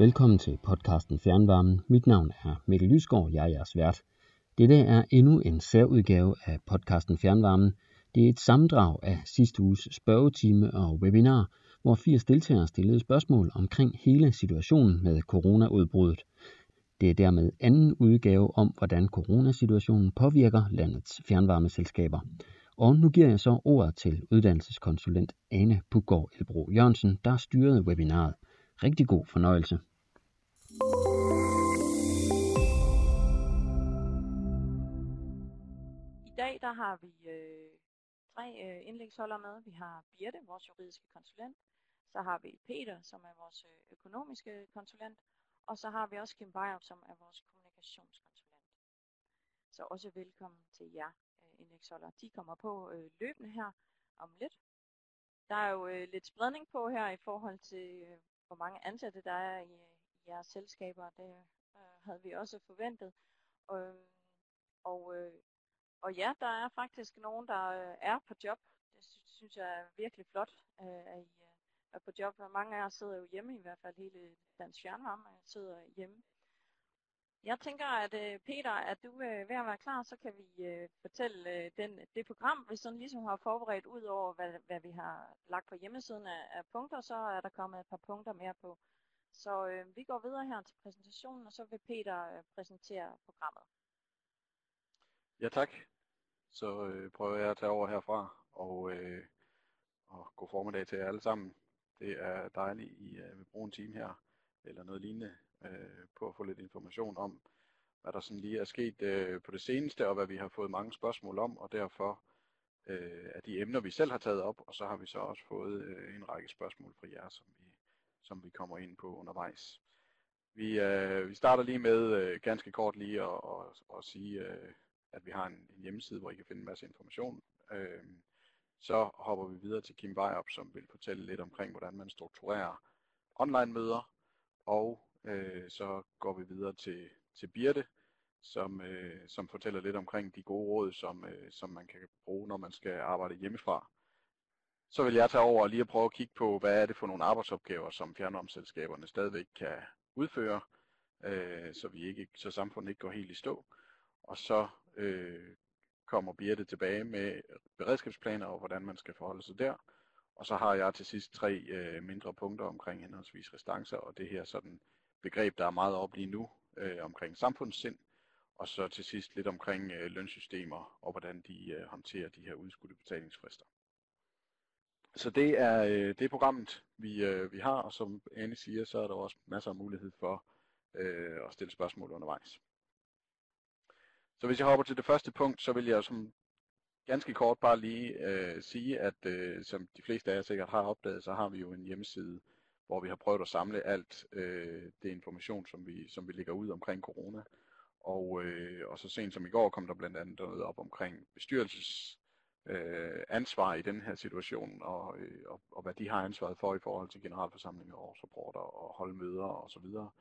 Velkommen til podcasten Fjernvarmen. Mit navn er Mikkel Lysgaard, jeg er jeres vært. Dette er endnu en særudgave af podcasten Fjernvarmen. Det er et sammendrag af sidste uges spørgetime og webinar, hvor 80 deltagere stillede spørgsmål omkring hele situationen med coronaudbruddet. Det er dermed anden udgave om, hvordan coronasituationen påvirker landets fjernvarmeselskaber. Og nu giver jeg så ordet til uddannelseskonsulent Ane Puggaard Elbro Jørgensen, der styrede webinaret. Rigtig god fornøjelse. I dag der har vi øh, tre øh, indlægsholdere med. Vi har Birte, vores juridiske konsulent. Så har vi Peter, som er vores øh, økonomiske konsulent. Og så har vi også Kim Beyer, som er vores kommunikationskonsulent. Så også velkommen til jer øh, indlægsholdere. De kommer på øh, løbende her om lidt. Der er jo øh, lidt spredning på her i forhold til, øh, hvor mange ansatte der er i øh, jeres selskaber. Det øh, havde vi også forventet. Øhm, og, øh, og ja, der er faktisk nogen, der øh, er på job. Det synes jeg er virkelig flot, øh, at I øh, er på job. Mange af jer sidder jo hjemme, i hvert fald hele Dansk Fjernvarme sidder hjemme. Jeg tænker, at øh, Peter, at du øh, er ved at være klar, så kan vi øh, fortælle øh, den, det program, vi sådan ligesom har forberedt ud over, hvad, hvad vi har lagt på hjemmesiden af, af punkter, så er der kommet et par punkter mere på. Så øh, vi går videre her til præsentationen, og så vil Peter øh, præsentere programmet. Ja tak. Så øh, prøver jeg at tage over herfra, og, øh, og god formiddag til jer alle sammen. Det er dejligt, I øh, vil bruge en time her, eller noget lignende, øh, på at få lidt information om, hvad der sådan lige er sket øh, på det seneste, og hvad vi har fået mange spørgsmål om, og derfor øh, er de emner, vi selv har taget op, og så har vi så også fået øh, en række spørgsmål fra jer, som vi, som vi kommer ind på undervejs. Vi, øh, vi starter lige med øh, ganske kort lige at, at, at sige, øh, at vi har en, en hjemmeside, hvor I kan finde en masse information. Øh, så hopper vi videre til Kim Vejrup, som vil fortælle lidt omkring, hvordan man strukturerer online-møder, og øh, så går vi videre til, til Birte, som, øh, som fortæller lidt omkring de gode råd, som, øh, som man kan bruge, når man skal arbejde hjemmefra. Så vil jeg tage over og lige at prøve at kigge på, hvad er det for nogle arbejdsopgaver, som fjernvarmeselskaberne stadigvæk kan udføre, øh, så, vi ikke, så samfundet ikke går helt i stå. Og så øh, kommer Birte tilbage med beredskabsplaner og hvordan man skal forholde sig der. Og så har jeg til sidst tre øh, mindre punkter omkring henholdsvis restancer og det her sådan begreb, der er meget op lige nu øh, omkring samfundssind. Og så til sidst lidt omkring øh, lønsystemer og hvordan de øh, håndterer de her udskudte betalingsfrister. Så det er, øh, det er programmet, vi, øh, vi har, og som Anne siger, så er der også masser af mulighed for øh, at stille spørgsmål undervejs. Så hvis jeg hopper til det første punkt, så vil jeg som ganske kort bare lige øh, sige, at øh, som de fleste af jer sikkert har opdaget, så har vi jo en hjemmeside, hvor vi har prøvet at samle alt øh, det information, som vi, som vi lægger ud omkring corona. Og, øh, og så sent som i går kom der blandt andet noget op omkring bestyrelses øh, ansvar i den her situation, og, øh, og, og hvad de har ansvaret for i forhold til generalforsamlinger, årsrapporter og holde møder osv. Og,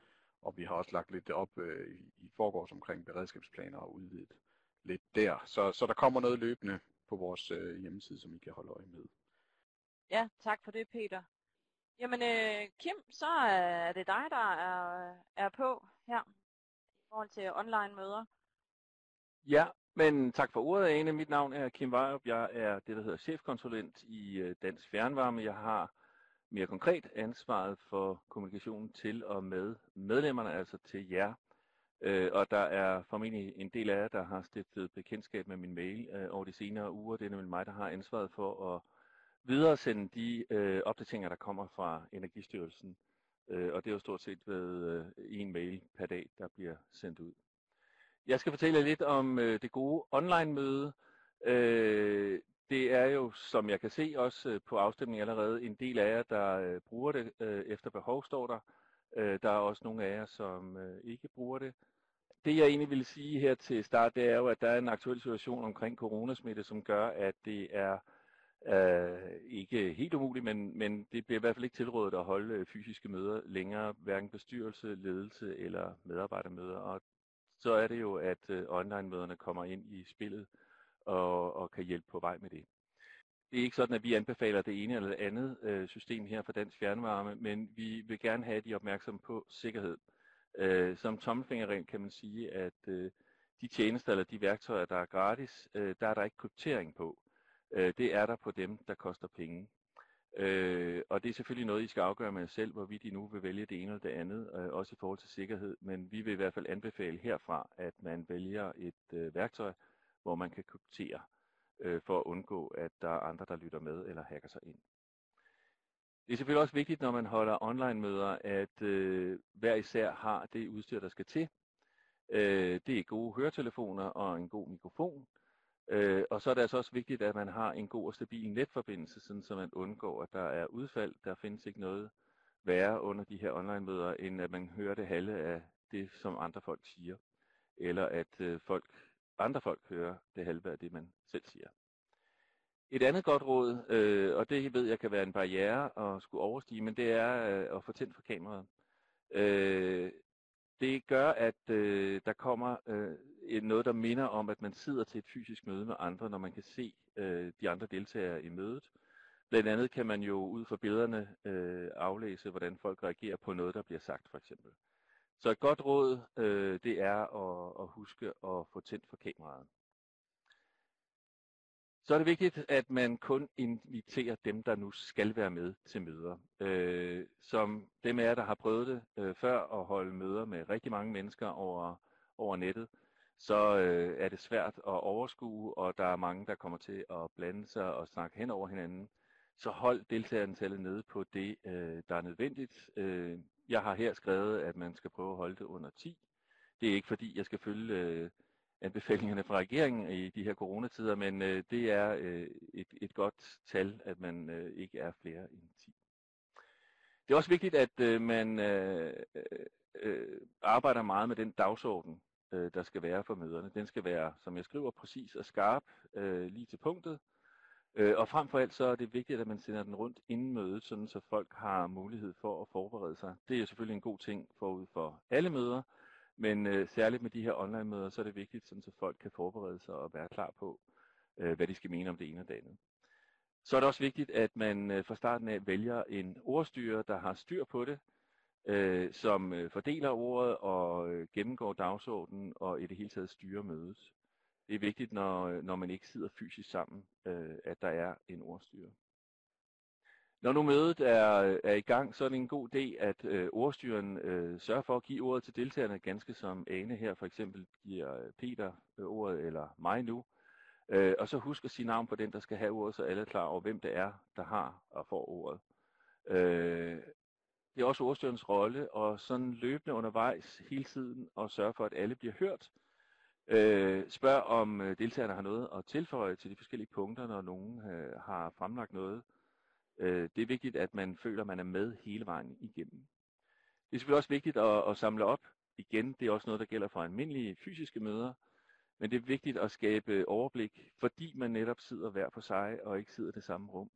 og vi har også lagt lidt op øh, i, i forgårs omkring beredskabsplaner og udvidet lidt der. Så, så der kommer noget løbende på vores øh, hjemmeside, som I kan holde øje med. Ja, tak for det, Peter. Jamen, øh, Kim, så er det dig, der er, er på her i forhold til online møder. Ja, men tak for ordet, Ane. Mit navn er Kim Vejrup. Jeg er det, der hedder chefkonsulent i øh, Dansk Fjernvarme. Jeg har mere konkret ansvaret for kommunikationen til og med medlemmerne, altså til jer. Øh, og der er formentlig en del af jer, der har stiftet bekendtskab med min mail øh, over de senere uger. Det er nemlig mig, der har ansvaret for at videresende de øh, opdateringer, der kommer fra Energistyrelsen. Øh, og det er jo stort set ved øh, en mail per dag, der bliver sendt ud. Jeg skal fortælle lidt om øh, det gode online-møde. Øh, det er jo, som jeg kan se også øh, på afstemningen allerede, en del af jer, der øh, bruger det øh, efter behov, står der. Øh, der er også nogle af jer, som øh, ikke bruger det. Det jeg egentlig vil sige her til start, det er jo, at der er en aktuel situation omkring coronasmitte, som gør, at det er øh, ikke helt umuligt, men, men det bliver i hvert fald ikke tilrådet at holde øh, fysiske møder længere, hverken bestyrelse, ledelse eller medarbejdermøder. Og så er det jo, at øh, online-møderne kommer ind i spillet og, og kan hjælpe på vej med det. det er ikke sådan, at vi anbefaler det ene eller det andet øh, system her for Dansk Fjernvarme, men vi vil gerne have, at de er opmærksomme på sikkerhed. Øh, som tommelfingerregel kan man sige, at øh, de tjenester eller de værktøjer, der er gratis, øh, der er der ikke kryptering på. Øh, det er der på dem, der koster penge. Øh, og det er selvfølgelig noget, I skal afgøre med jer selv, hvorvidt I nu vil vælge det ene eller det andet, øh, også i forhold til sikkerhed. Men vi vil i hvert fald anbefale herfra, at man vælger et øh, værktøj, hvor man kan kryptere, øh, for at undgå, at der er andre, der lytter med eller hacker sig ind. Det er selvfølgelig også vigtigt, når man holder online-møder, at øh, hver især har det udstyr, der skal til. Øh, det er gode høretelefoner og en god mikrofon. Øh, og så er det altså også vigtigt, at man har en god og stabil netforbindelse, sådan så man undgår, at der er udfald. Der findes ikke noget værre under de her online-møder, end at man hører det halve af det, som andre folk siger. Eller at øh, folk, andre folk hører det halve af det, man selv siger. Et andet godt råd, øh, og det ved jeg kan være en barriere at skulle overstige, men det er øh, at få tændt for kameraet. Øh, det gør, at øh, der kommer øh, noget, der minder om, at man sidder til et fysisk møde med andre, når man kan se øh, de andre deltagere i mødet. Blandt andet kan man jo ud fra billederne øh, aflæse, hvordan folk reagerer på noget, der bliver sagt, for eksempel. Så et godt råd, øh, det er at, at huske at få tændt for kameraet. Så er det vigtigt, at man kun inviterer dem, der nu skal være med til møder. Øh, som dem af jer, der har prøvet det øh, før at holde møder med rigtig mange mennesker over, over nettet, så øh, er det svært at overskue, og der er mange, der kommer til at blande sig og snakke hen over hinanden. Så hold deltagerantallet nede på det, øh, der er nødvendigt. Øh, jeg har her skrevet, at man skal prøve at holde det under 10. Det er ikke fordi, jeg skal følge øh, anbefalingerne fra regeringen i de her coronatider, men øh, det er øh, et, et godt tal, at man øh, ikke er flere end 10. Det er også vigtigt, at øh, man øh, øh, øh arbejder meget med den dagsorden, øh, der skal være for møderne. Den skal være, som jeg skriver, præcis og skarp, øh, lige til punktet. Øh, og frem for alt så er det vigtigt, at man sender den rundt inden mødet, sådan så folk har mulighed for at forberede sig. Det er selvfølgelig en god ting forud for alle møder, men øh, særligt med de her online-møder, så er det vigtigt, sådan, så folk kan forberede sig og være klar på, øh, hvad de skal mene om det ene og det andet. Så er det også vigtigt, at man øh, fra starten af vælger en ordstyrer, der har styr på det, øh, som øh, fordeler ordet og øh, gennemgår dagsordenen og i det hele taget styrer mødet. Det er vigtigt, når, øh, når man ikke sidder fysisk sammen, øh, at der er en ordstyrer. Når nu mødet er, er i gang, så er det en god idé, at øh, ordstyren øh, sørger for at give ordet til deltagerne, ganske som Ane her for eksempel giver øh, Peter øh, ordet, eller mig nu. Øh, og så husk at sige navn på den, der skal have ordet, så alle er klar over, hvem det er, der har og får ordet. Øh, det er også ordstyrens rolle, og sådan løbende undervejs hele tiden, og sørge for, at alle bliver hørt. Øh, spørg om øh, deltagerne har noget at tilføje til de forskellige punkter, når nogen øh, har fremlagt noget, Øh, det er vigtigt, at man føler, at man er med hele vejen igennem. Det er selvfølgelig også vigtigt at, at samle op. Igen, det er også noget, der gælder for almindelige fysiske møder. Men det er vigtigt at skabe overblik, fordi man netop sidder hver for sig og ikke sidder i det samme rum.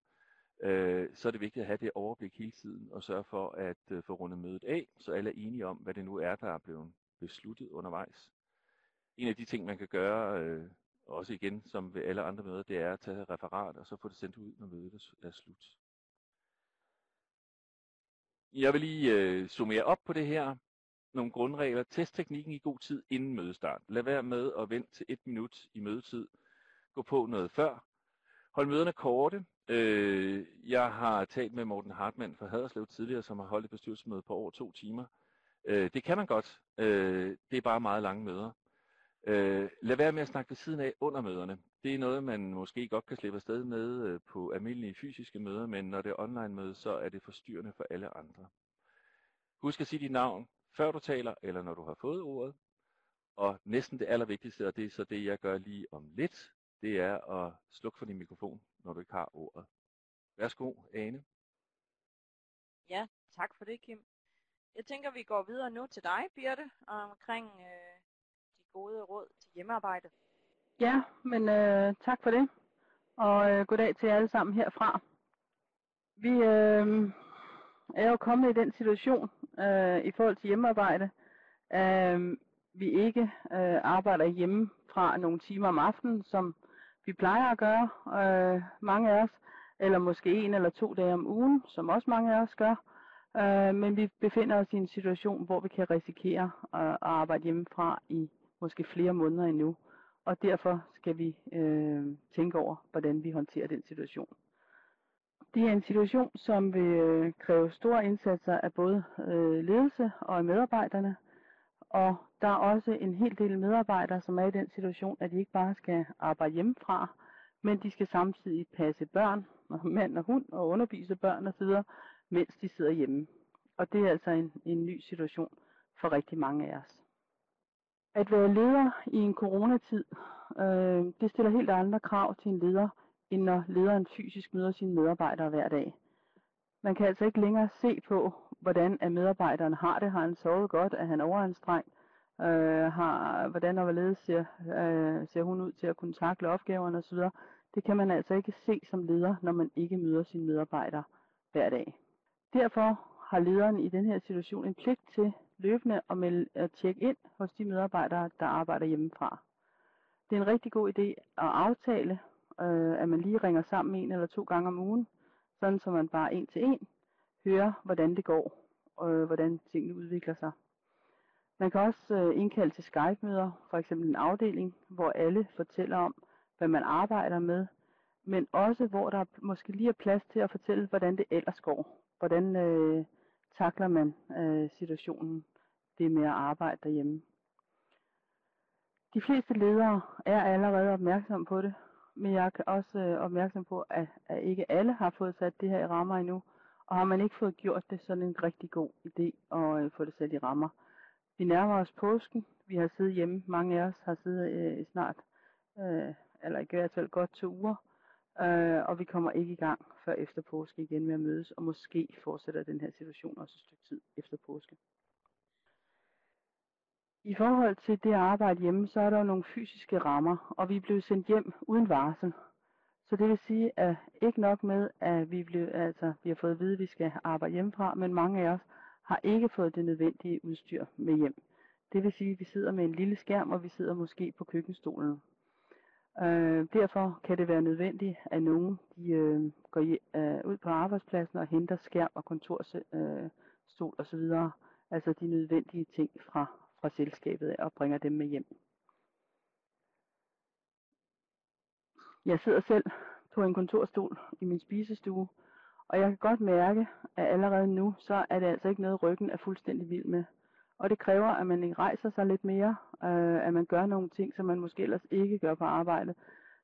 Øh, så er det vigtigt at have det overblik hele tiden og sørge for at øh, få rundet mødet af, så alle er enige om, hvad det nu er, der er blevet besluttet undervejs. En af de ting, man kan gøre, øh, også igen som ved alle andre møder, det er at tage referat og så få det sendt ud, når mødet er slut. Jeg vil lige øh, summere op på det her. Nogle grundregler. Test teknikken i god tid inden mødestart. Lad være med at vente til et minut i mødetid. Gå på noget før. Hold møderne korte. Øh, jeg har talt med Morten Hartmann fra Haderslev tidligere, som har holdt et bestyrelsesmøde på over to timer. Øh, det kan man godt. Øh, det er bare meget lange møder. Øh, lad være med at snakke ved siden af under møderne. Det er noget, man måske godt kan slippe afsted med øh, på almindelige fysiske møder, men når det er online møde, så er det forstyrrende for alle andre. Husk at sige dit navn, før du taler, eller når du har fået ordet. Og næsten det allervigtigste, og det er så det, jeg gør lige om lidt, det er at slukke for din mikrofon, når du ikke har ordet. Værsgo, Ane. Ja, tak for det, Kim. Jeg tænker, vi går videre nu til dig, Birte, omkring øh, de gode råd til hjemmearbejde. Ja, men øh, tak for det. Og øh, goddag til jer alle sammen herfra. Vi øh, er jo kommet i den situation øh, i forhold til hjemmearbejde, at øh, vi ikke øh, arbejder hjemme fra nogle timer om aftenen, som vi plejer at gøre, øh, mange af os, eller måske en eller to dage om ugen, som også mange af os gør. Øh, men vi befinder os i en situation, hvor vi kan risikere øh, at arbejde hjemmefra i måske flere måneder endnu. Og derfor skal vi øh, tænke over, hvordan vi håndterer den situation. Det er en situation, som vil øh, kræve store indsatser af både øh, ledelse og af medarbejderne. Og der er også en hel del medarbejdere, som er i den situation, at de ikke bare skal arbejde hjemmefra, men de skal samtidig passe børn, og mand og hund, og undervise børn osv., mens de sidder hjemme. Og det er altså en, en ny situation for rigtig mange af os. At være leder i en coronatid, øh, det stiller helt andre krav til en leder, end når lederen fysisk møder sine medarbejdere hver dag. Man kan altså ikke længere se på, hvordan at medarbejderen har det. Har han sovet godt? Er han overanstrengt? Øh, har, hvordan og hvorledes ser, øh, ser hun ud til at kunne takle opgaverne osv. Det kan man altså ikke se som leder, når man ikke møder sine medarbejdere hver dag. Derfor har lederen i den her situation en pligt til løbende at, melde, at tjekke ind hos de medarbejdere, der arbejder hjemmefra. Det er en rigtig god idé at aftale, øh, at man lige ringer sammen en eller to gange om ugen, sådan så man bare en til en hører, hvordan det går, og øh, hvordan tingene udvikler sig. Man kan også øh, indkalde til Skype-møder, for eksempel en afdeling, hvor alle fortæller om, hvad man arbejder med, men også hvor der måske lige er plads til at fortælle, hvordan det ellers går. Hvordan øh, takler man øh, situationen, det med at arbejde derhjemme. De fleste ledere er allerede opmærksom på det, men jeg er også øh, opmærksom på, at, at ikke alle har fået sat det her i rammer endnu. Og har man ikke fået gjort det, så er det en rigtig god idé at øh, få det sat i rammer. Vi nærmer os påsken. Vi har siddet hjemme. Mange af os har siddet øh, snart, øh, eller i hvert fald godt to uger. Øh, og vi kommer ikke i gang før efter påske igen med at mødes, og måske fortsætter den her situation også et stykke tid efter påske. I forhold til det arbejde hjemme, så er der jo nogle fysiske rammer, og vi er blevet sendt hjem uden varsel. Så det vil sige, at ikke nok med, at vi, blev, altså, vi har fået at vide, at vi skal arbejde hjemmefra, men mange af os har ikke fået det nødvendige udstyr med hjem. Det vil sige, at vi sidder med en lille skærm, og vi sidder måske på køkkenstolen. Øh, derfor kan det være nødvendigt, at nogen de, øh, går øh, ud på arbejdspladsen og henter skærm og kontorstol øh, osv. Altså de nødvendige ting fra, fra selskabet og bringer dem med hjem. Jeg sidder selv på en kontorstol i min spisestue, og jeg kan godt mærke, at allerede nu, så er det altså ikke noget, ryggen er fuldstændig vild med. Og det kræver, at man rejser sig lidt mere, øh, at man gør nogle ting, som man måske ellers ikke gør på arbejdet.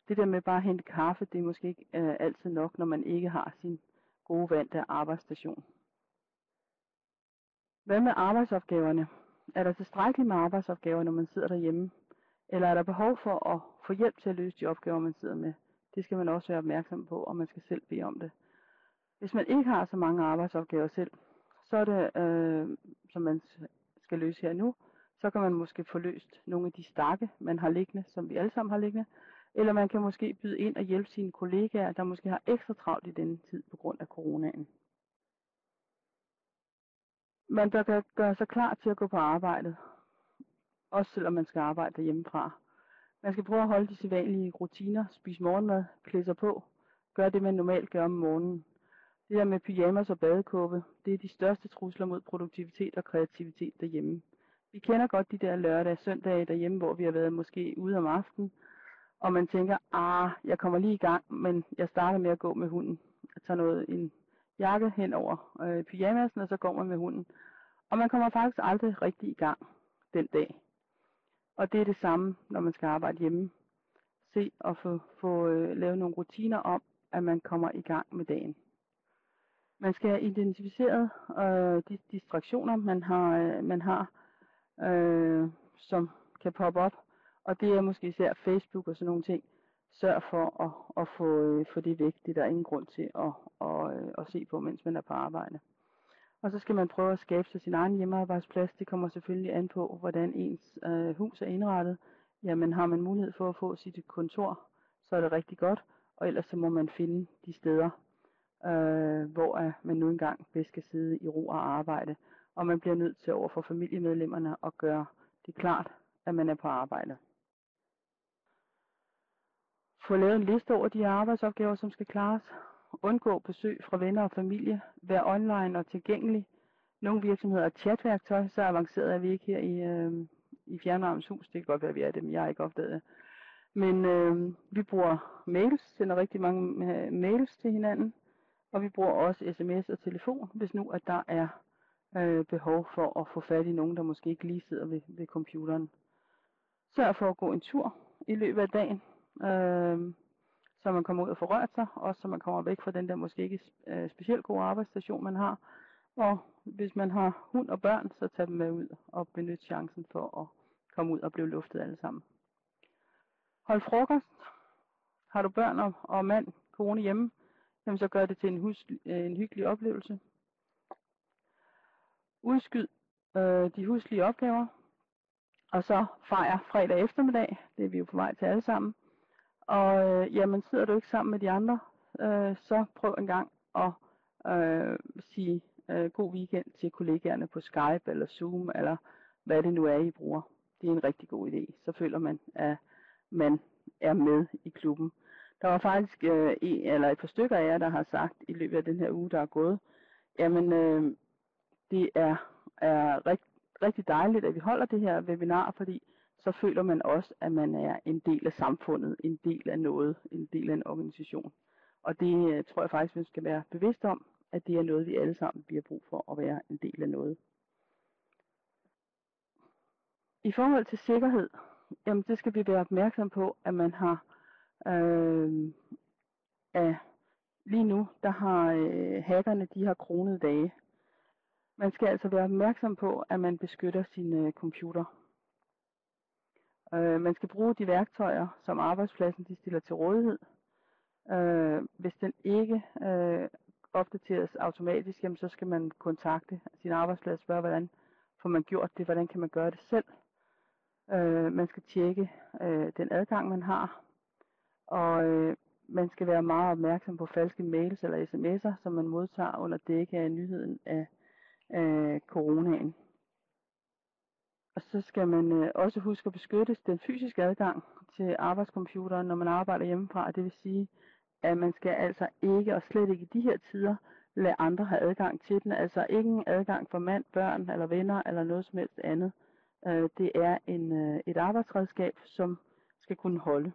Det der med bare at hente kaffe, det er måske ikke øh, altid nok, når man ikke har sin gode vante arbejdsstation. Hvad med arbejdsopgaverne? Er der tilstrækkeligt med arbejdsopgaver, når man sidder derhjemme? Eller er der behov for at få hjælp til at løse de opgaver, man sidder med? Det skal man også være opmærksom på, og man skal selv bede om det. Hvis man ikke har så mange arbejdsopgaver selv, så er det, øh, som man skal løse her nu, så kan man måske få løst nogle af de stakke, man har liggende, som vi alle sammen har liggende, eller man kan måske byde ind og hjælpe sine kollegaer, der måske har ekstra travlt i denne tid på grund af coronaen. Man bør gøre sig klar til at gå på arbejdet, også selvom man skal arbejde derhjemmefra. Man skal prøve at holde de sædvanlige rutiner, spise morgenmad, klæde sig på, gøre det man normalt gør om morgenen. Det der med pyjamas og badekåbe, det er de største trusler mod produktivitet og kreativitet derhjemme. Vi kender godt de der lørdag og søndage derhjemme, hvor vi har været måske ude om aftenen, og man tænker, ah, jeg kommer lige i gang, men jeg starter med at gå med hunden. Jeg tager noget, en jakke hen over øh, pyjamasen, og så går man med hunden. Og man kommer faktisk aldrig rigtig i gang den dag. Og det er det samme, når man skal arbejde hjemme. Se og få, få øh, lavet nogle rutiner om, at man kommer i gang med dagen. Man skal have identificeret øh, de distraktioner, man har, øh, man har øh, som kan poppe op. Og det er måske især Facebook og sådan nogle ting. Sørg for at, at få, øh, få det væk. Det er der ingen grund til at, at, øh, at se på, mens man er på arbejde. Og så skal man prøve at skabe sig sin egen hjemmearbejdsplads. Det kommer selvfølgelig an på, hvordan ens øh, hus er indrettet. Jamen har man mulighed for at få sit kontor, så er det rigtig godt. Og ellers så må man finde de steder, øh, hvor man nu engang bedst skal sidde i ro og arbejde. Og man bliver nødt til over for familiemedlemmerne at gøre det klart, at man er på arbejde. få lavet en liste over de arbejdsopgaver, som skal klares, undgå besøg fra venner og familie, Vær online og tilgængelig. Nogle virksomheder har chatværktøj, så avanceret er vi ikke her i, øh, i Fjernvarmens Hus. Det kan godt være, at vi er det, men jeg har ikke opdaget det. Men øh, vi bruger mails, sender rigtig mange øh, mails til hinanden, og vi bruger også sms og telefon, hvis nu at der er øh, behov for at få fat i nogen, der måske ikke lige sidder ved, ved computeren. Sørg for at gå en tur i løbet af dagen, øh, så man kommer ud og får rørt sig, og så man kommer væk fra den der måske ikke øh, specielt gode arbejdsstation, man har. Og hvis man har hund og børn, så tag dem med ud og benyt chancen for at komme ud og blive luftet alle sammen. Hold frokost. Har du børn og, og mand, kone hjemme, som så gør det til en, hus, øh, en hyggelig oplevelse. Udskyd øh, de huslige opgaver, og så fejr fredag eftermiddag. Det er vi jo på vej til alle sammen. Og øh, jamen, sidder du ikke sammen med de andre, øh, så prøv en gang at øh, sige øh, god weekend til kollegaerne på Skype eller Zoom, eller hvad det nu er, I bruger. Det er en rigtig god idé. Så føler man, at man er med i klubben. Der var faktisk øh, en eller et par stykker af jer, der har sagt i løbet af den her uge, der er gået, jamen øh, det er, er rigt, rigtig dejligt, at vi holder det her webinar, fordi så føler man også, at man er en del af samfundet, en del af noget, en del af en organisation. Og det øh, tror jeg faktisk, vi skal være bevidst om, at det er noget, vi alle sammen bliver brug for at være en del af noget. I forhold til sikkerhed, jamen det skal vi være opmærksom på, at man har øh, ja, lige nu, der har øh, hackerne, de har kronet dage. Man skal altså være opmærksom på, at man beskytter sin øh, computer. Øh, man skal bruge de værktøjer, som arbejdspladsen de stiller til rådighed. Øh, hvis den ikke øh, opdateres automatisk, jamen, så skal man kontakte sin arbejdsplads og spørge, hvordan får man gjort det, hvordan kan man gøre det selv. Øh, man skal tjekke øh, den adgang, man har, og øh, man skal være meget opmærksom på falske mails eller sms'er, som man modtager under dække af nyheden af, af coronaen. Og så skal man øh, også huske at beskytte den fysiske adgang til arbejdscomputeren, når man arbejder hjemmefra. Det vil sige, at man skal altså ikke, og slet ikke i de her tider, lade andre have adgang til den. Altså ingen adgang for mand, børn eller venner eller noget som helst andet. Øh, det er en, øh, et arbejdsredskab, som skal kunne holde.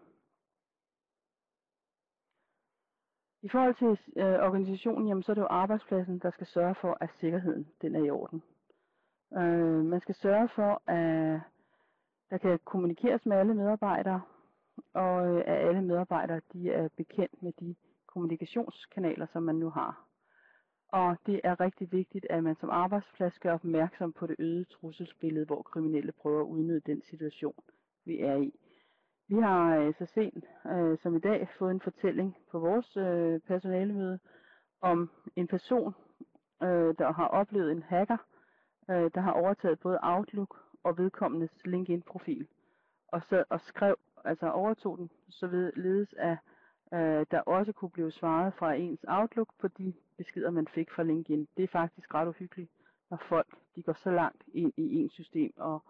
I forhold til øh, organisationen, jamen, så er det jo arbejdspladsen, der skal sørge for, at sikkerheden den er i orden. Øh, man skal sørge for, at der kan kommunikeres med alle medarbejdere, og øh, at alle medarbejdere de er bekendt med de kommunikationskanaler, som man nu har. Og det er rigtig vigtigt, at man som arbejdsplads gør opmærksom på det øgede trusselsbillede, hvor kriminelle prøver at udnytte den situation, vi er i. Vi har øh, så sent øh, som i dag fået en fortælling på vores øh, personalemøde om en person, øh, der har oplevet en hacker, øh, der har overtaget både Outlook og vedkommendes LinkedIn-profil, og, så, og skrev, altså overtog den, så ledes af, øh, der også kunne blive svaret fra ens Outlook på de beskeder, man fik fra LinkedIn. Det er faktisk ret uhyggeligt, når folk de går så langt ind i ens system og,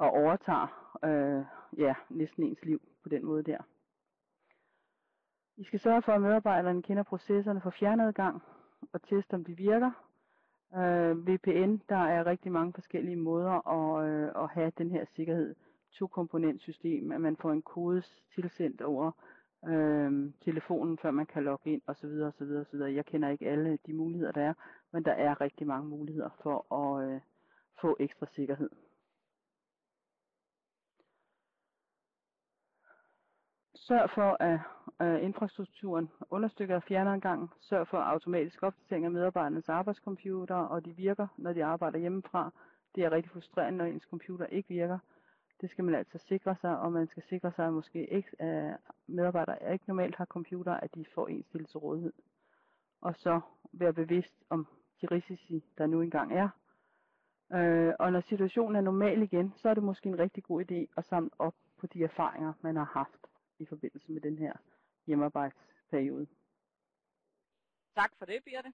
og overtager øh, ja, næsten ens liv på den måde der. I skal sørge for, at medarbejderne kender processerne for fjernadgang og teste, om de virker. Øh, VPN, der er rigtig mange forskellige måder at, øh, at have den her sikkerhed. To-komponentsystem, at man får en kode tilsendt over øh, telefonen, før man kan logge ind osv. osv. osv. Jeg kender ikke alle de muligheder, der er, men der er rigtig mange muligheder for at øh, få ekstra sikkerhed. Sørg for, at øh, infrastrukturen understøtter fjernadgangen. Sørg for automatisk opdatering af medarbejdernes arbejdscomputer, og de virker, når de arbejder hjemmefra. Det er rigtig frustrerende, når ens computer ikke virker. Det skal man altså sikre sig, og man skal sikre sig, at måske ikke, at medarbejdere ikke normalt har computer, at de får en stillet til rådighed. Og så være bevidst om de risici, der nu engang er. Øh, og når situationen er normal igen, så er det måske en rigtig god idé at samle op på de erfaringer, man har haft i forbindelse med den her hjemmearbejdsperiode. Tak for det, Birte.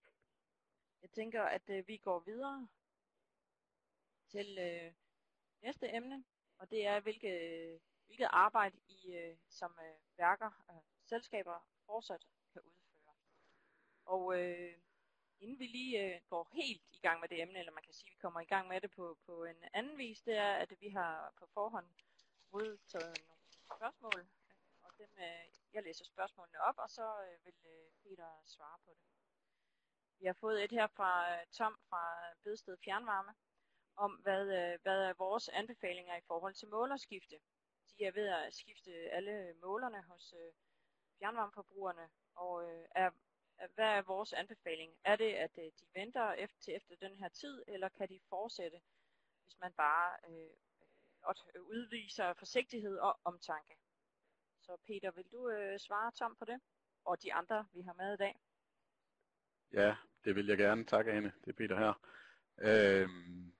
Jeg tænker, at øh, vi går videre til øh, næste emne, og det er, hvilke, hvilket arbejde I øh, som øh, værker, øh, selskaber fortsat kan udføre. Og øh, inden vi lige øh, går helt i gang med det emne, eller man kan sige, at vi kommer i gang med det på, på en anden vis, det er, at vi har på forhånd modtaget nogle spørgsmål, dem, øh, jeg læser spørgsmålene op, og så øh, vil øh, Peter svare på det. Vi har fået et her fra øh, Tom fra Bedsted Fjernvarme, om hvad, øh, hvad er vores anbefalinger i forhold til målerskifte. De er ved at skifte alle målerne hos øh, fjernvarmeforbrugerne, og øh, er, hvad er vores anbefaling? Er det, at øh, de venter efter, til efter den her tid, eller kan de fortsætte, hvis man bare øh, øh udviser forsigtighed og omtanke? Så Peter, vil du øh, svare Tom på det? Og de andre, vi har med i dag? Ja, det vil jeg gerne. Tak, Anne. Det er Peter her. Øhm,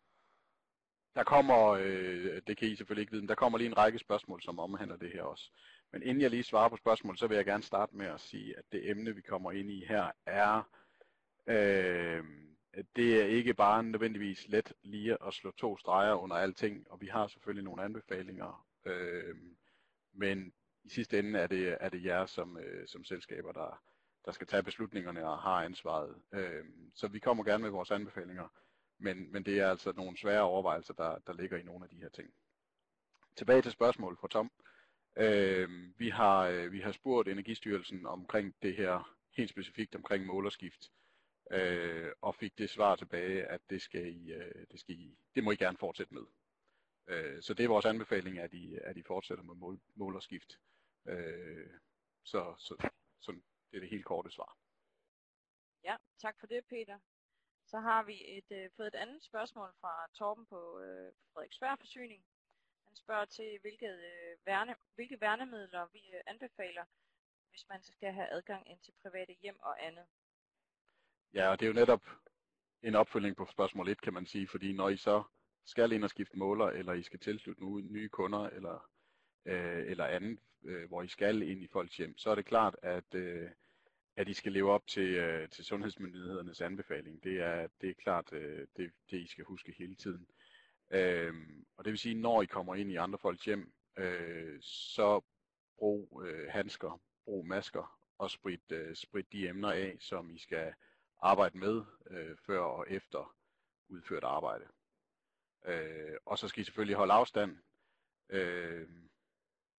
der kommer, øh, det kan I selvfølgelig ikke vide, men der kommer lige en række spørgsmål, som omhandler det her også. Men inden jeg lige svarer på spørgsmålet, så vil jeg gerne starte med at sige, at det emne, vi kommer ind i her, er, øh, det er ikke bare nødvendigvis let lige at slå to streger under alting, og vi har selvfølgelig nogle anbefalinger, øh, men i sidste ende er det, er det jer som, øh, som selskaber, der, der skal tage beslutningerne og har ansvaret. Øh, så vi kommer gerne med vores anbefalinger, men, men det er altså nogle svære overvejelser, der, der ligger i nogle af de her ting. Tilbage til spørgsmålet fra Tom. Øh, vi, har, øh, vi har spurgt Energistyrelsen omkring det her, helt specifikt omkring målerskift, øh, og fik det svar tilbage, at det, skal I, øh, det, skal I, det må I gerne fortsætte med. Øh, så det er vores anbefaling, at I, at I fortsætter med mål, målerskift. Øh, så, så, så det er det helt korte svar. Ja, tak for det, Peter. Så har vi et, øh, fået et andet spørgsmål fra Torben på øh, Frederiksberg Forsyning. Han spørger til, hvilke, øh, værne, hvilke værnemidler vi øh, anbefaler, hvis man skal have adgang ind til private hjem og andet. Ja, og det er jo netop en opfølging på spørgsmål 1, kan man sige, fordi når I så skal ind og skifte måler, eller I skal tilslutte nye kunder, eller, øh, eller andet, øh, hvor I skal ind i folks hjem, så er det klart, at øh, at I skal leve op til, øh, til sundhedsmyndighedernes anbefaling. Det er, det er klart øh, det, det, I skal huske hele tiden. Øh, og det vil sige, når I kommer ind i andre folks hjem, øh, så brug øh, handsker, brug masker og sprit, øh, sprit de emner af, som I skal arbejde med øh, før og efter udført arbejde. Øh, og så skal I selvfølgelig holde afstand. Øh,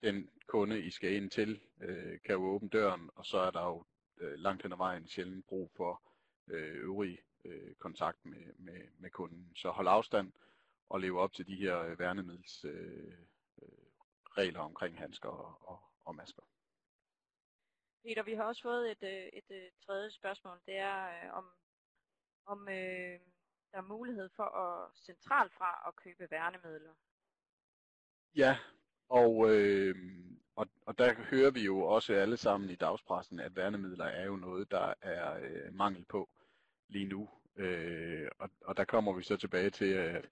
den kunde, I skal ind til, øh, kan jo åbne døren, og så er der jo øh, langt hen ad vejen sjældent brug for øh, øvrig øh, kontakt med, med, med kunden. Så hold afstand og leve op til de her øh, værnemiddels øh, øh, regler omkring handsker og, og, og masker. Peter, vi har også fået et, øh, et, et tredje spørgsmål. Det er øh, om, om øh, der er mulighed for at centralt fra at købe værnemidler. Ja, og øh, og, og der hører vi jo også alle sammen i dagspressen, at værnemidler er jo noget, der er øh, mangel på lige nu. Øh, og, og der kommer vi så tilbage til, at,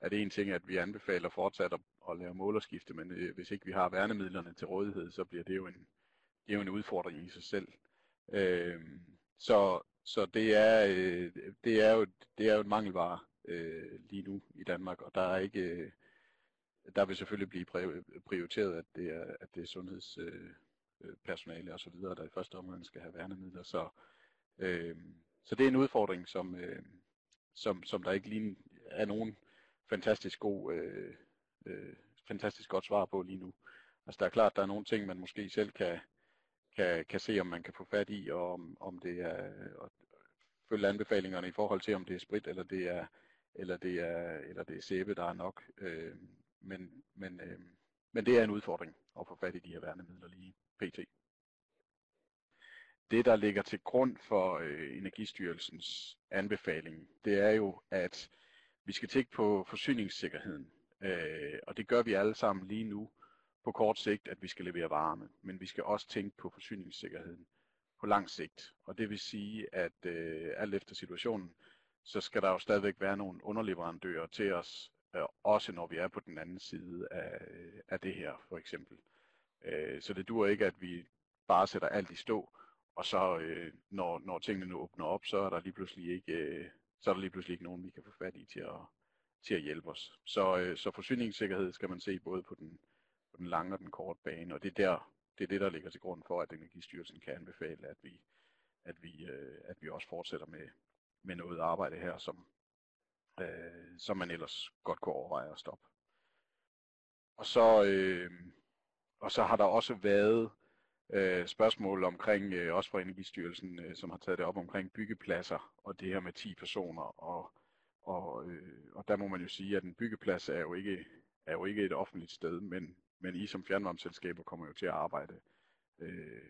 at en ting er, at vi anbefaler fortsat at, at lave målerskifte, men øh, hvis ikke vi har værnemidlerne til rådighed, så bliver det jo en, det er jo en udfordring i sig selv. Øh, så så det, er, øh, det, er jo, det er jo en mangelvare øh, lige nu i Danmark, og der er ikke... Øh, der vil selvfølgelig blive prioriteret, at det er, at det er sundhedspersonale øh, øh og så videre, der i første omgang skal have værnemidler. Så, øh, så det er en udfordring, som, øh, som, som der ikke lige er nogen fantastisk god, øh, øh, fantastisk godt svar på lige nu. Altså der er klart, der er nogle ting, man måske selv kan, kan, kan se, om man kan få fat i, og om, om det er at følge anbefalingerne i forhold til, om det er sprit, eller det er, eller det er, eller det er sæbe, der er nok. Øh, men, men, øh, men det er en udfordring at få fat i de her værnemidler lige pt. Det, der ligger til grund for øh, Energistyrelsens anbefaling, det er jo, at vi skal tænke på forsyningssikkerheden. Øh, og det gør vi alle sammen lige nu på kort sigt, at vi skal levere varme. Men vi skal også tænke på forsyningssikkerheden på lang sigt. Og det vil sige, at øh, alt efter situationen, så skal der jo stadigvæk være nogle underleverandører til os, øh, også når vi er på den anden side af, øh, af det her, for eksempel. Øh, så det dur ikke, at vi bare sætter alt i stå, og så øh, når, når tingene nu åbner op, så er der lige pludselig ikke, øh, så er der lige pludselig ikke nogen, vi kan få fat i til at, til at hjælpe os. Så, øh, så forsyningssikkerhed skal man se både på den, på den lange og den korte bane, og det er der, det er det, der ligger til grund for, at Energistyrelsen kan anbefale, at vi, at vi, øh, at vi også fortsætter med, med noget arbejde her, som, øh, som man ellers godt kunne overveje at stoppe. Og så, øh, og så har der også været øh, spørgsmål omkring, øh, også fra Energistyrelsen, øh, som har taget det op omkring byggepladser og det her med 10 personer. Og, og, øh, og der må man jo sige, at en byggeplads er jo ikke, er jo ikke et offentligt sted, men, men I som fjernvarmeselskaber kommer jo til at arbejde øh,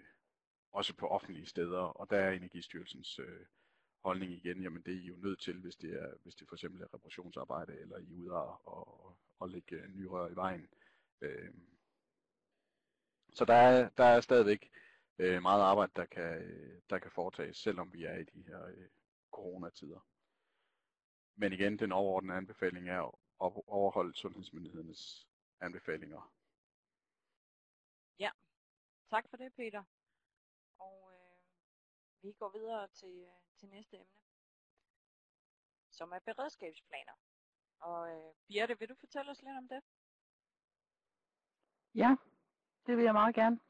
også på offentlige steder, og der er Energistyrelsens øh, holdning igen, jamen det er I jo nødt til, hvis det, er, hvis det for eksempel er reparationsarbejde, eller I er ude og, og, og lægge øh, nye rør i vejen. Øh, så der er, der er stadigvæk øh, meget arbejde, der kan, der kan foretages, selvom vi er i de her øh, coronatider. Men igen, den overordnede anbefaling er at overholde sundhedsmyndighedernes anbefalinger. Ja, tak for det, Peter. Og øh, vi går videre til, øh, til næste emne, som er beredskabsplaner. Og øh, Birte, vil du fortælle os lidt om det? Ja, det vil jeg meget gerne.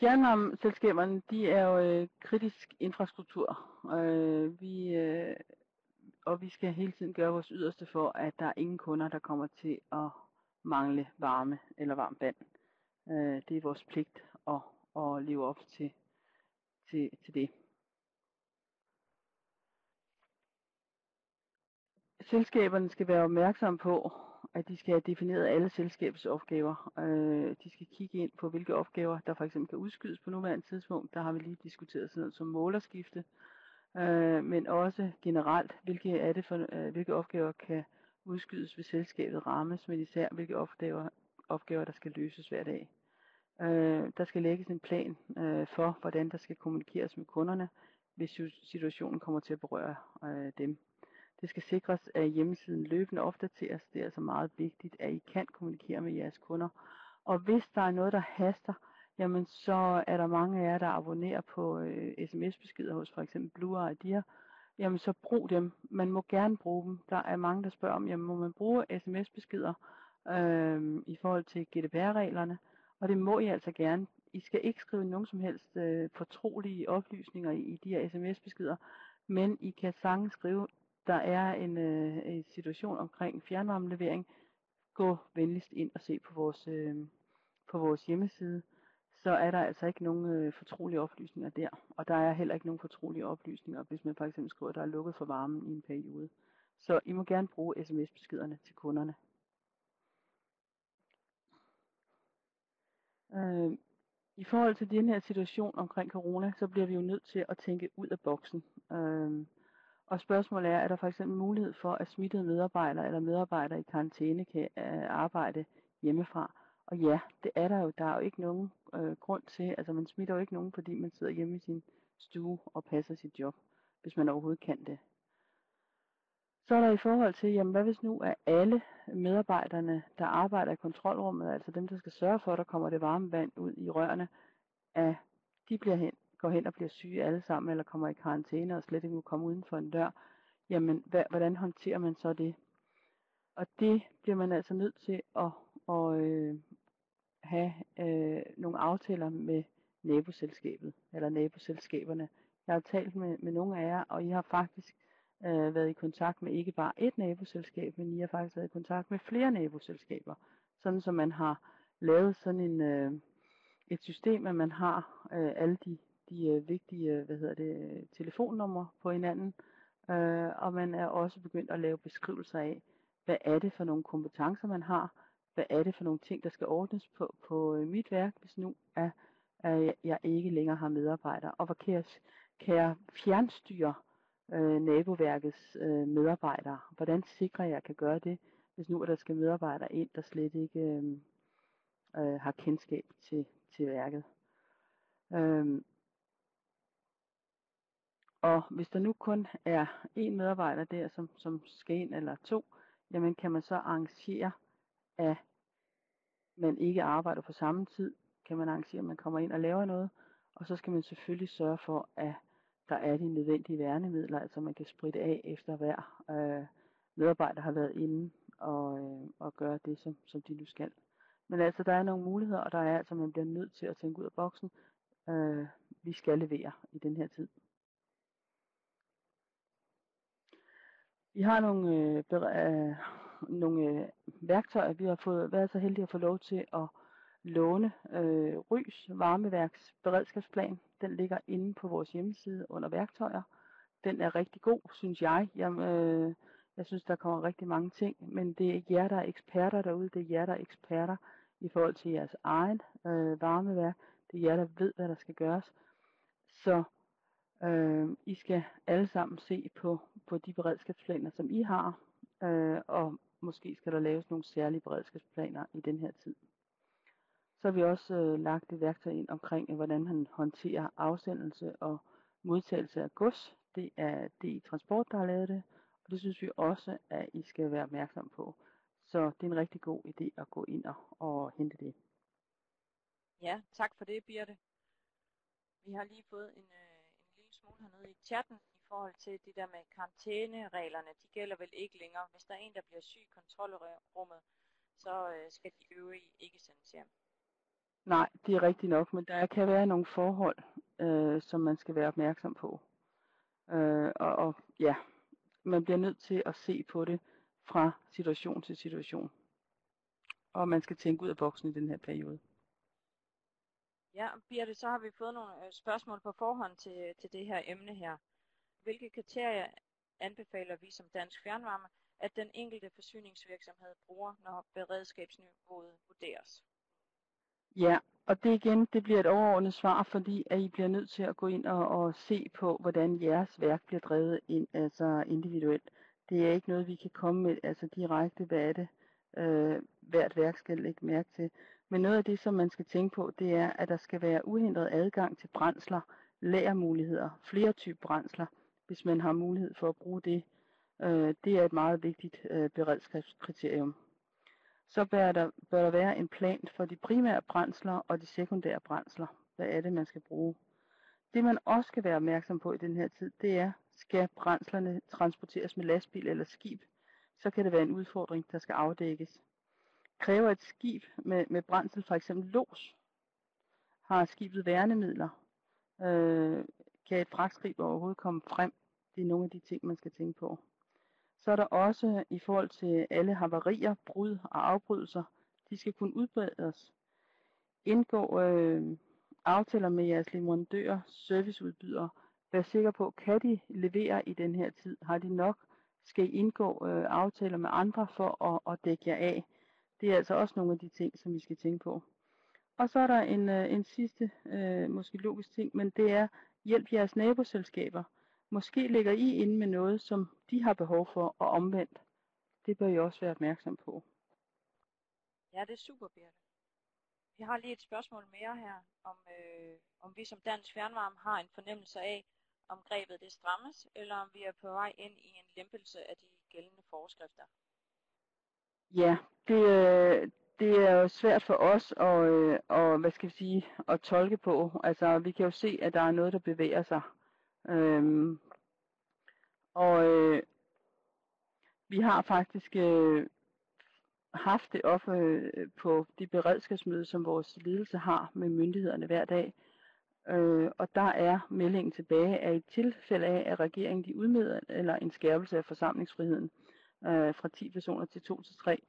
Fjernvarmeselskaberne, de er jo øh, kritisk infrastruktur. Øh, vi, øh, og vi skal hele tiden gøre vores yderste for, at der er ingen kunder, der kommer til at mangle varme eller varmt vand. Øh, det er vores pligt at, at leve op til, til, til det. Selskaberne skal være opmærksomme på, at de skal have defineret alle selskabets opgaver. Øh, de skal kigge ind på, hvilke opgaver, der for eksempel kan udskydes på nuværende tidspunkt. Der har vi lige diskuteret sådan noget som målerskifte. Øh, men også generelt, hvilke, er det for, øh, hvilke opgaver kan udskydes, hvis selskabet rammes, men især hvilke opgaver, opgaver der skal løses hver dag. Øh, der skal lægges en plan øh, for, hvordan der skal kommunikeres med kunderne, hvis situationen kommer til at berøre øh, dem. Det skal sikres, at hjemmesiden løbende opdateres. Det er altså meget vigtigt, at I kan kommunikere med jeres kunder. Og hvis der er noget, der haster, jamen så er der mange af jer, der abonnerer på øh, sms-beskeder hos for eksempel Blue Idea. Jamen så brug dem. Man må gerne bruge dem. Der er mange, der spørger om, jamen må man bruge sms-beskeder øh, i forhold til GDPR-reglerne? Og det må I altså gerne. I skal ikke skrive nogen som helst øh, fortrolige oplysninger i, i de her sms-beskeder, men I kan sagtens skrive der er en, øh, en situation omkring fjernvarmelevering, gå venligst ind og se på vores, øh, på vores hjemmeside, så er der altså ikke nogen øh, fortrolige oplysninger der. Og der er heller ikke nogen fortrolige oplysninger, hvis man for eksempel skriver, at der er lukket for varmen i en periode. Så I må gerne bruge sms-beskederne til kunderne. Øh, I forhold til den her situation omkring corona, så bliver vi jo nødt til at tænke ud af boksen. Øh, og spørgsmålet er, er der for eksempel mulighed for, at smittede medarbejdere eller medarbejdere i karantæne kan øh, arbejde hjemmefra? Og ja, det er der jo. Der er jo ikke nogen øh, grund til, altså man smitter jo ikke nogen, fordi man sidder hjemme i sin stue og passer sit job, hvis man overhovedet kan det. Så er der i forhold til, jamen hvad hvis nu er alle medarbejderne, der arbejder i kontrolrummet, altså dem, der skal sørge for, at der kommer det varme vand ud i rørene, at de bliver hen, går hen og bliver syge alle sammen, eller kommer i karantæne og slet ikke må komme uden for en dør, jamen hvad, hvordan håndterer man så det? Og det bliver man altså nødt til at, at øh, have øh, nogle aftaler med naboselskabet, eller naboselskaberne. Jeg har talt med, med nogle af jer, og I har faktisk øh, været i kontakt med ikke bare et naboselskab, men I har faktisk været i kontakt med flere naboselskaber. Sådan som man har lavet sådan en, øh, et system, at man har øh, alle de de øh, vigtige øh, hvad hedder det, telefonnumre på hinanden, øh, og man er også begyndt at lave beskrivelser af, hvad er det for nogle kompetencer, man har, hvad er det for nogle ting, der skal ordnes på, på øh, mit værk, hvis nu er, at jeg ikke længere har medarbejdere, og hvor kan jeg, kan jeg fjernstyre øh, naboværkets øh, medarbejdere? Hvordan sikrer jeg, at jeg kan gøre det, hvis nu er der skal medarbejdere ind, der slet ikke øh, øh, har kendskab til, til værket? Øh, og hvis der nu kun er én medarbejder der, som, som skal ind, eller to, jamen kan man så arrangere, at man ikke arbejder på samme tid, kan man arrangere, at man kommer ind og laver noget, og så skal man selvfølgelig sørge for, at der er de nødvendige værnemidler, altså man kan spritte af efter hver øh, medarbejder har været inde og, øh, og gøre det, som, som de nu skal. Men altså, der er nogle muligheder, og der er altså, man bliver nødt til at tænke ud af boksen. Øh, vi skal levere i den her tid. Vi har nogle, øh, øh, nogle øh, værktøjer, vi har fået, været så heldige at få lov til at låne. Øh, Rys varmeværks beredskabsplan, den ligger inde på vores hjemmeside under værktøjer. Den er rigtig god, synes jeg. Jeg, øh, jeg synes, der kommer rigtig mange ting, men det er jer, der er eksperter derude. Det er jer, der er eksperter i forhold til jeres egen øh, varmeværk. Det er jer, der ved, hvad der skal gøres. Så øh, I skal alle sammen se på, på de beredskabsplaner, som I har, øh, og måske skal der laves nogle særlige beredskabsplaner i den her tid. Så har vi også øh, lagt et værktøj ind omkring, øh, hvordan man håndterer afsendelse og modtagelse af gods. Det er i Transport, der har lavet det, og det synes vi også, at I skal være opmærksom på. Så det er en rigtig god idé at gå ind og, og hente det. Ja, tak for det, Birte. Vi har lige fået en, øh, en lille smule hernede i chatten i forhold til det der med karantænereglerne. De gælder vel ikke længere. Hvis der er en, der bliver syg i kontrolrummet, så øh, skal de øvrige ikke sendes hjem. Nej, det er rigtigt nok, men der kan være nogle forhold, øh, som man skal være opmærksom på. Øh, og, og ja, man bliver nødt til at se på det fra situation til situation. Og man skal tænke ud af boksen i den her periode. Ja, Birte, så har vi fået nogle øh, spørgsmål på forhånd til, til det her emne her. Hvilke kriterier anbefaler vi som dansk fjernvarme, at den enkelte forsyningsvirksomhed bruger, når beredskabsniveauet vurderes? Ja, og det igen, det bliver et overordnet svar, fordi at I bliver nødt til at gå ind og, og se på, hvordan jeres værk bliver drevet ind, altså individuelt. Det er ikke noget, vi kan komme med altså direkte, hvad er det, øh, hvert værk skal lægge mærke til. Men noget af det, som man skal tænke på, det er, at der skal være uhindret adgang til brændsler, lagermuligheder, flere typer brændsler, hvis man har mulighed for at bruge det. Øh, det er et meget vigtigt øh, beredskabskriterium så bør der, bør der være en plan for de primære brændsler og de sekundære brændsler. Hvad er det, man skal bruge? Det man også skal være opmærksom på i den her tid, det er, skal brændslerne transporteres med lastbil eller skib, så kan det være en udfordring, der skal afdækkes. Kræver et skib med, med brændsel for eksempel los? Har skibet værnemidler? Øh, kan et fragtskib overhovedet komme frem? Det er nogle af de ting, man skal tænke på. Så er der også i forhold til alle havarier, brud og afbrydelser, de skal kunne udbredes. Indgå øh, aftaler med jeres leverandører, serviceudbydere. Vær sikker på, kan de levere i den her tid? Har de nok? Skal I indgå øh, aftaler med andre for at, at dække jer af? Det er altså også nogle af de ting, som vi skal tænke på. Og så er der en, øh, en sidste, øh, måske logisk ting, men det er, hjælp jeres naboselskaber. Måske ligger I inde med noget, som de har behov for, og omvendt. Det bør I også være opmærksom på. Ja, det er super, Birte. Vi har lige et spørgsmål mere her, om, øh, om vi som dansk fjernvarme har en fornemmelse af, om grebet det strammes, eller om vi er på vej ind i en lempelse af de gældende forskrifter. Ja, det, øh, det er jo svært for os at, øh, og, hvad skal vi sige, at tolke på. Altså, vi kan jo se, at der er noget, der bevæger sig. Øhm, og øh, vi har faktisk øh, haft det op øh, på de beredskabsmøder, som vores ledelse har med myndighederne hver dag. Øh, og der er meldingen tilbage, at i tilfælde af, at regeringen de udmeder eller en skærpelse af forsamlingsfriheden øh, fra 10 personer til 2 til 3,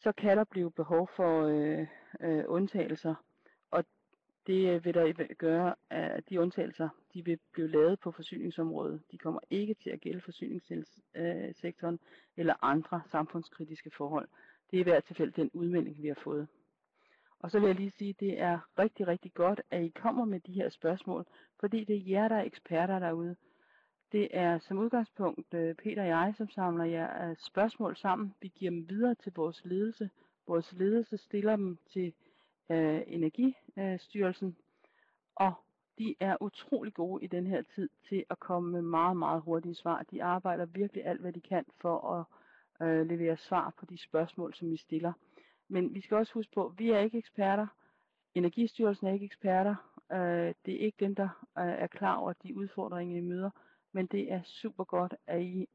så kan der blive behov for øh, øh, undtagelser det øh, vil der gøre, at de undtagelser, de vil blive lavet på forsyningsområdet. De kommer ikke til at gælde forsyningssektoren øh, eller andre samfundskritiske forhold. Det er i hvert tilfælde den udmelding, vi har fået. Og så vil jeg lige sige, at det er rigtig, rigtig godt, at I kommer med de her spørgsmål, fordi det er jer, der er eksperter derude. Det er som udgangspunkt øh, Peter og jeg, som samler jer spørgsmål sammen. Vi giver dem videre til vores ledelse. Vores ledelse stiller dem til øh, Energistyrelsen, og de er utrolig gode i den her tid til at komme med meget, meget hurtige svar. De arbejder virkelig alt, hvad de kan for at øh, levere svar på de spørgsmål, som vi stiller. Men vi skal også huske på, at vi er ikke eksperter. Energistyrelsen er ikke eksperter. Øh, det er ikke dem, der øh, er klar over de udfordringer, I møder. Men det er super godt, at I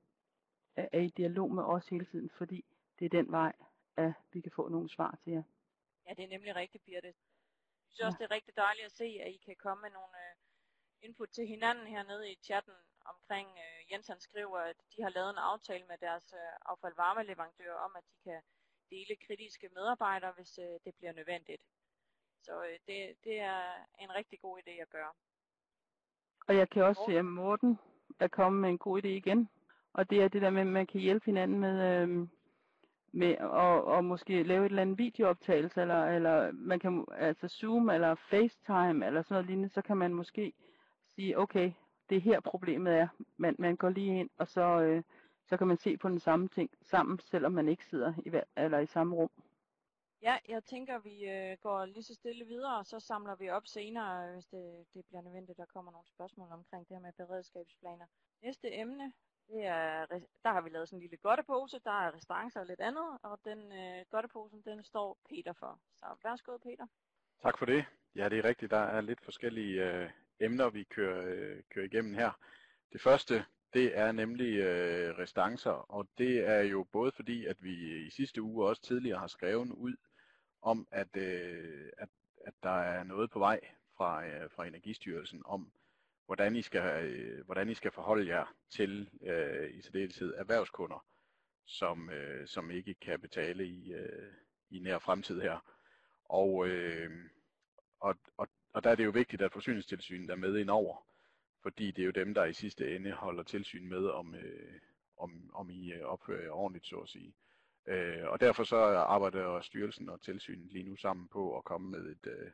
er i dialog med os hele tiden, fordi det er den vej, at vi kan få nogle svar til jer. Ja, det er nemlig rigtigt, Birte. Jeg synes også, det er rigtig dejligt at se, at I kan komme med nogle øh, input til hinanden hernede i chatten omkring, øh, Jens han skriver, at de har lavet en aftale med deres øh, affaldvarmeleverandør om, at de kan dele kritiske medarbejdere, hvis øh, det bliver nødvendigt. Så øh, det, det er en rigtig god idé at gøre. Og jeg kan også se, at Morten er kommet med en god idé igen. Og det er det der med, at man kan hjælpe hinanden med, øh, med og, og måske lave et eller andet videooptagelse, eller, eller man kan altså Zoom eller FaceTime eller sådan noget lignende, så kan man måske sige, okay, det er her problemet er. Man, man går lige ind, og så, øh, så kan man se på den samme ting sammen, selvom man ikke sidder i, eller i samme rum. Ja, jeg tænker, vi øh, går lige så stille videre, og så samler vi op senere, hvis det, det bliver nødvendigt, der kommer nogle spørgsmål omkring det her med beredskabsplaner. Næste emne, det er, der har vi lavet sådan en lille godtepose, der er restancer og lidt andet, og den øh, godteposen, den står Peter for. Så værsgo, Peter. Tak for det. Ja, det er rigtigt. Der er lidt forskellige øh, emner, vi kører, øh, kører igennem her. Det første, det er nemlig øh, restancer, og det er jo både fordi, at vi i sidste uge også tidligere har skrevet ud om, at, øh, at, at der er noget på vej fra, øh, fra Energistyrelsen om, hvordan I skal, øh, hvordan I skal forholde jer til øh, i særdeleshed erhvervskunder, som, øh, som ikke kan betale i, øh, i nær fremtid her. Og, øh, og, og, og der er det jo vigtigt, at forsyningstilsynet er med ind over, fordi det er jo dem, der i sidste ende holder tilsyn med, om, øh, om, om I øh, opfører jer ordentligt, så at sige. Øh, og derfor så arbejder styrelsen og tilsynet lige nu sammen på at komme med et, øh,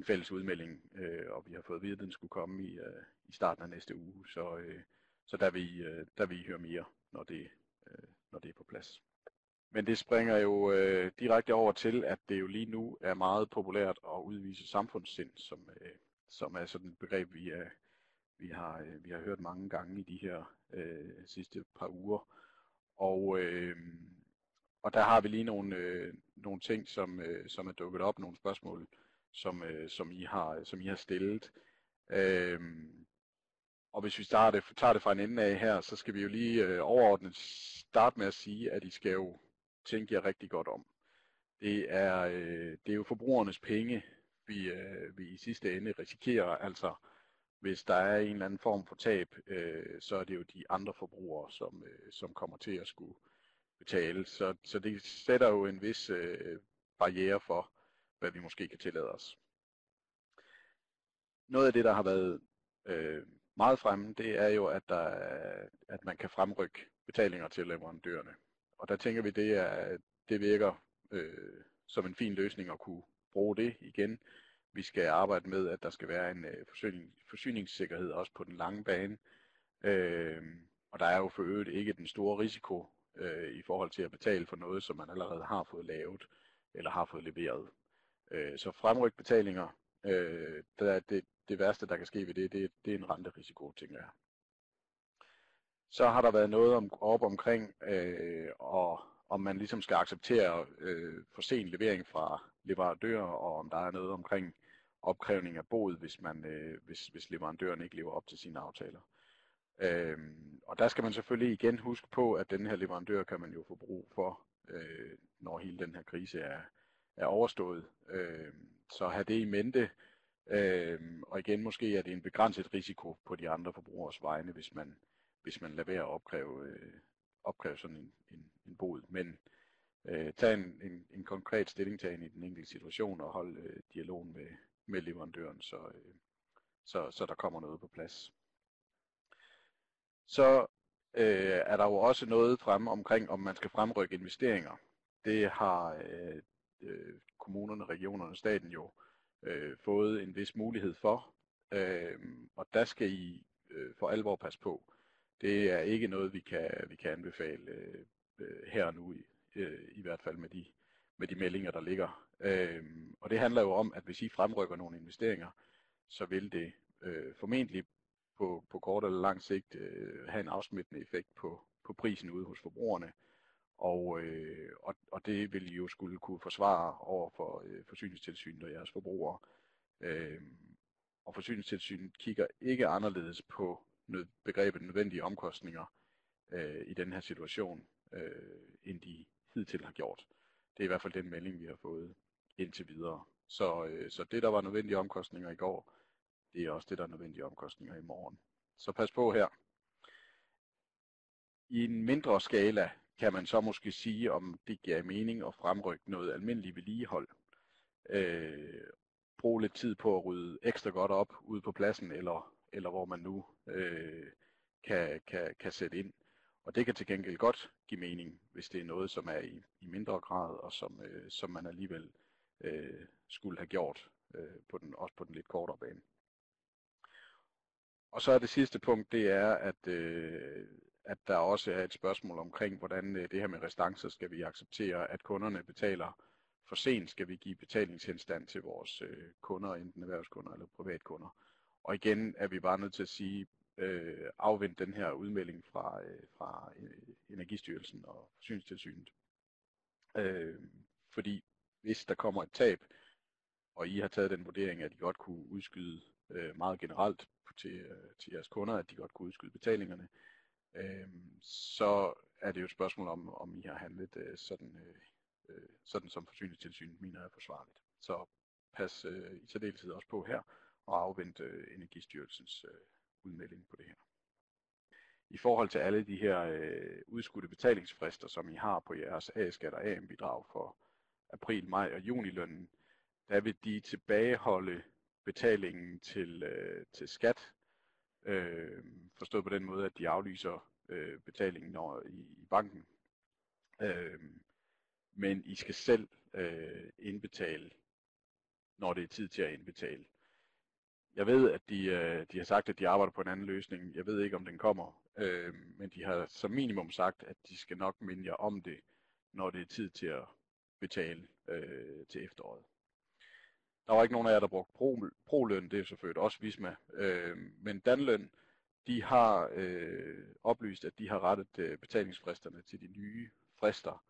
en fælles udmelding, øh, og vi har fået at vide, at den skulle komme i, øh, i starten af næste uge. Så, øh, så der, vil, øh, der vil I høre mere, når det, øh, når det er på plads. Men det springer jo øh, direkte over til, at det jo lige nu er meget populært at udvise samfundssind, som, øh, som er sådan et begreb, vi, er, vi, har, øh, vi har hørt mange gange i de her øh, sidste par uger. Og, øh, og der har vi lige nogle, øh, nogle ting, som, øh, som er dukket op, nogle spørgsmål, som, øh, som, I, har, som I har stillet. Øh, og hvis vi starter, tager det fra en ende af her, så skal vi jo lige øh, overordnet starte med at sige, at I skal jo tænke jer rigtig godt om. Det er, øh, det er jo forbrugernes penge, vi, øh, vi i sidste ende risikerer. Altså, hvis der er en eller anden form for tab, øh, så er det jo de andre forbrugere, som, øh, som kommer til at skulle betale. Så, så det sætter jo en vis øh, barriere for, hvad vi måske kan tillade os. Noget af det, der har været øh, meget fremme, det er jo, at, der, at man kan fremrykke betalinger til leverandørerne. Og der tænker vi, det er, det virker øh, som en fin løsning at kunne bruge det igen. Vi skal arbejde med, at der skal være en øh, forsyning, forsyningssikkerhed også på den lange bane. Øh, og der er jo for øvrigt ikke den store risiko øh, i forhold til at betale for noget, som man allerede har fået lavet eller har fået leveret. Øh, så fremryk betalinger, øh, det, er det, det værste, der kan ske ved det, det, det er en renterisiko, tænker jeg. Så har der været noget om, op omkring, øh, og om man ligesom skal acceptere øh, for sen levering fra leverandører, og om der er noget omkring opkrævning af bod, hvis, man, øh, hvis, hvis leverandøren ikke lever op til sine aftaler. Øhm, og der skal man selvfølgelig igen huske på, at den her leverandør kan man jo få brug for, øh, når hele den her krise er, er overstået. Øh, så have det i mente, øh, og igen måske er det en begrænset risiko på de andre forbrugers vegne, hvis man, hvis man lader være at opkræve, øh, opkræve sådan en, en, en bod. Men øh, tag en, en, en konkret stillingtagen i den enkelte situation og hold øh, dialogen med, med leverandøren, så, øh, så, så der kommer noget på plads. Så øh, er der jo også noget fremme omkring, om man skal fremrykke investeringer. Det har øh, øh, kommunerne, regionerne og staten jo øh, fået en vis mulighed for, øh, og der skal I øh, for alvor passe på. Det er ikke noget, vi kan, vi kan anbefale øh, øh, her og nu, i, øh, i hvert fald med de, med de meldinger, der ligger. Øh, og det handler jo om, at hvis I fremrykker nogle investeringer, så vil det øh, formentlig på, på kort eller lang sigt øh, have en afsmittende effekt på, på prisen ude hos forbrugerne. Og, øh, og, og det vil I jo skulle kunne forsvare over for øh, forsyningstilsynet og jeres forbrugere. Øh, og forsyningstilsynet kigger ikke anderledes på nød, begrebet nødvendige omkostninger øh, i den her situation, øh, end de hidtil har gjort. Det er i hvert fald den melding, vi har fået indtil videre. Så, øh, så det, der var nødvendige omkostninger i går, det er også det, der er nødvendige omkostninger i morgen. Så pas på her. I en mindre skala kan man så måske sige, om det giver mening at fremrykke noget almindeligt vedligehold. Øh, bruge lidt tid på at rydde ekstra godt op ude på pladsen, eller, eller hvor man nu øh, kan, kan, kan sætte ind. Og det kan til gengæld godt give mening, hvis det er noget, som er i, i mindre grad, og som, øh, som man alligevel øh, skulle have gjort, øh, på den, også på den lidt kortere bane. Og så er det sidste punkt, det er, at, øh, at der også er et spørgsmål omkring, hvordan øh, det her med restancer skal vi acceptere, at kunderne betaler for sent, skal vi give betalingshenstand til vores øh, kunder, enten erhvervskunder eller privatkunder. Og igen er vi bare nødt til at sige, øh, afvent den her udmelding fra, øh, fra øh, Energistyrelsen og Forsyningstilsynet. Øh, fordi hvis der kommer et tab, og I har taget den vurdering, at I godt kunne udskyde øh, meget generelt til, øh, til jeres kunder, at de godt kunne udskyde betalingerne, øh, så er det jo et spørgsmål om, om I har handlet øh, sådan, øh, øh, sådan som forsyningstilsynet mener er forsvarligt. Så pas øh, i særdeleshed også på her og afvente øh, Energistyrelsens øh, udmelding på det her. I forhold til alle de her øh, udskudte betalingsfrister, som I har på jeres A-skat og AM-bidrag for april, maj og junilønnen, der vil de tilbageholde betalingen til, øh, til skat, øh, forstået på den måde, at de aflyser øh, betalingen når, i, i banken. Øh, men I skal selv øh, indbetale, når det er tid til at indbetale. Jeg ved, at de, øh, de har sagt, at de arbejder på en anden løsning. Jeg ved ikke, om den kommer. Øh, men de har som minimum sagt, at de skal nok minde jer om det, når det er tid til at betale øh, til efteråret. Der var ikke nogen af jer, der brugte pro, proløn, det er selvfølgelig også Visma. Øh, men Danløn, de har øh, oplyst, at de har rettet øh, betalingsfristerne til de nye frister.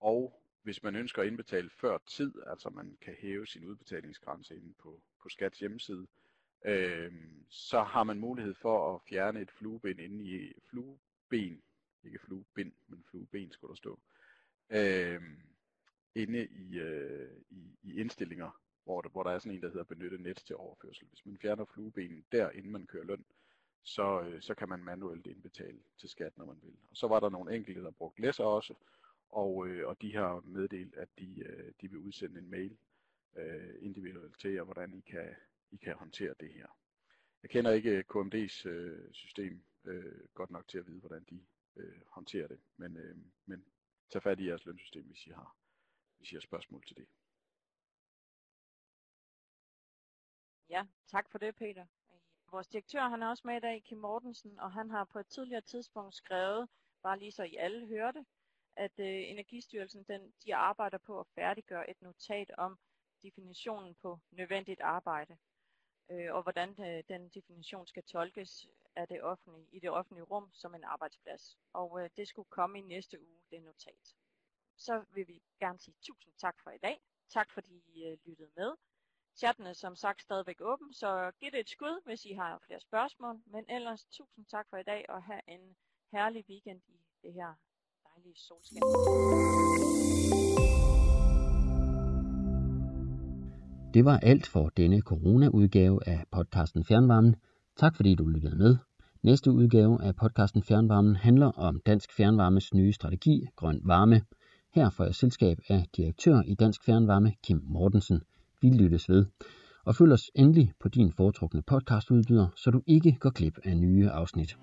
Og hvis man ønsker at indbetale før tid, altså man kan hæve sin udbetalingsgrænse inde på, på Skats hjemmeside, øh, så har man mulighed for at fjerne et flueben inde i flueben, ikke fluebind, men flueben skulle der stå, øh, inde i, øh, i, i indstillinger, hvor der, hvor der er sådan en, der hedder benytte net til overførsel. Hvis man fjerner fluebenen der, inden man kører løn, så, øh, så kan man manuelt indbetale til skat, når man vil. Og så var der nogle enkelte, der brugte læsser også, og, øh, og de har meddelt, at de, øh, de vil udsende en mail øh, individuelt til jer, hvordan I kan, I kan håndtere det her. Jeg kender ikke øh, KMD's øh, system øh, godt nok til at vide, hvordan de øh, håndterer det, men, øh, men tag fat i jeres lønsystem, hvis I har, hvis I har spørgsmål til det. Ja, tak for det, Peter. Vores direktør han er også med i dag, Kim Mortensen, og han har på et tidligere tidspunkt skrevet, bare lige så I alle hørte, at øh, Energistyrelsen den, de arbejder på at færdiggøre et notat om definitionen på nødvendigt arbejde, øh, og hvordan øh, den definition skal tolkes af det offentlige, i det offentlige rum som en arbejdsplads. Og øh, det skulle komme i næste uge, det notat. Så vil vi gerne sige tusind tak for i dag. Tak fordi I øh, lyttede med. Chatten er som sagt stadigvæk åben, så giv det et skud, hvis I har flere spørgsmål. Men ellers tusind tak for i dag, og have en herlig weekend i det her dejlige solskin. Det var alt for denne corona-udgave af podcasten Fjernvarmen. Tak fordi du lyttede med. Næste udgave af podcasten Fjernvarmen handler om Dansk Fjernvarmes nye strategi, Grøn Varme. Her får jeg selskab af direktør i Dansk Fjernvarme, Kim Mortensen. Vi lyttes ved. Og følg os endelig på din foretrukne podcastudbyder, så du ikke går glip af nye afsnit.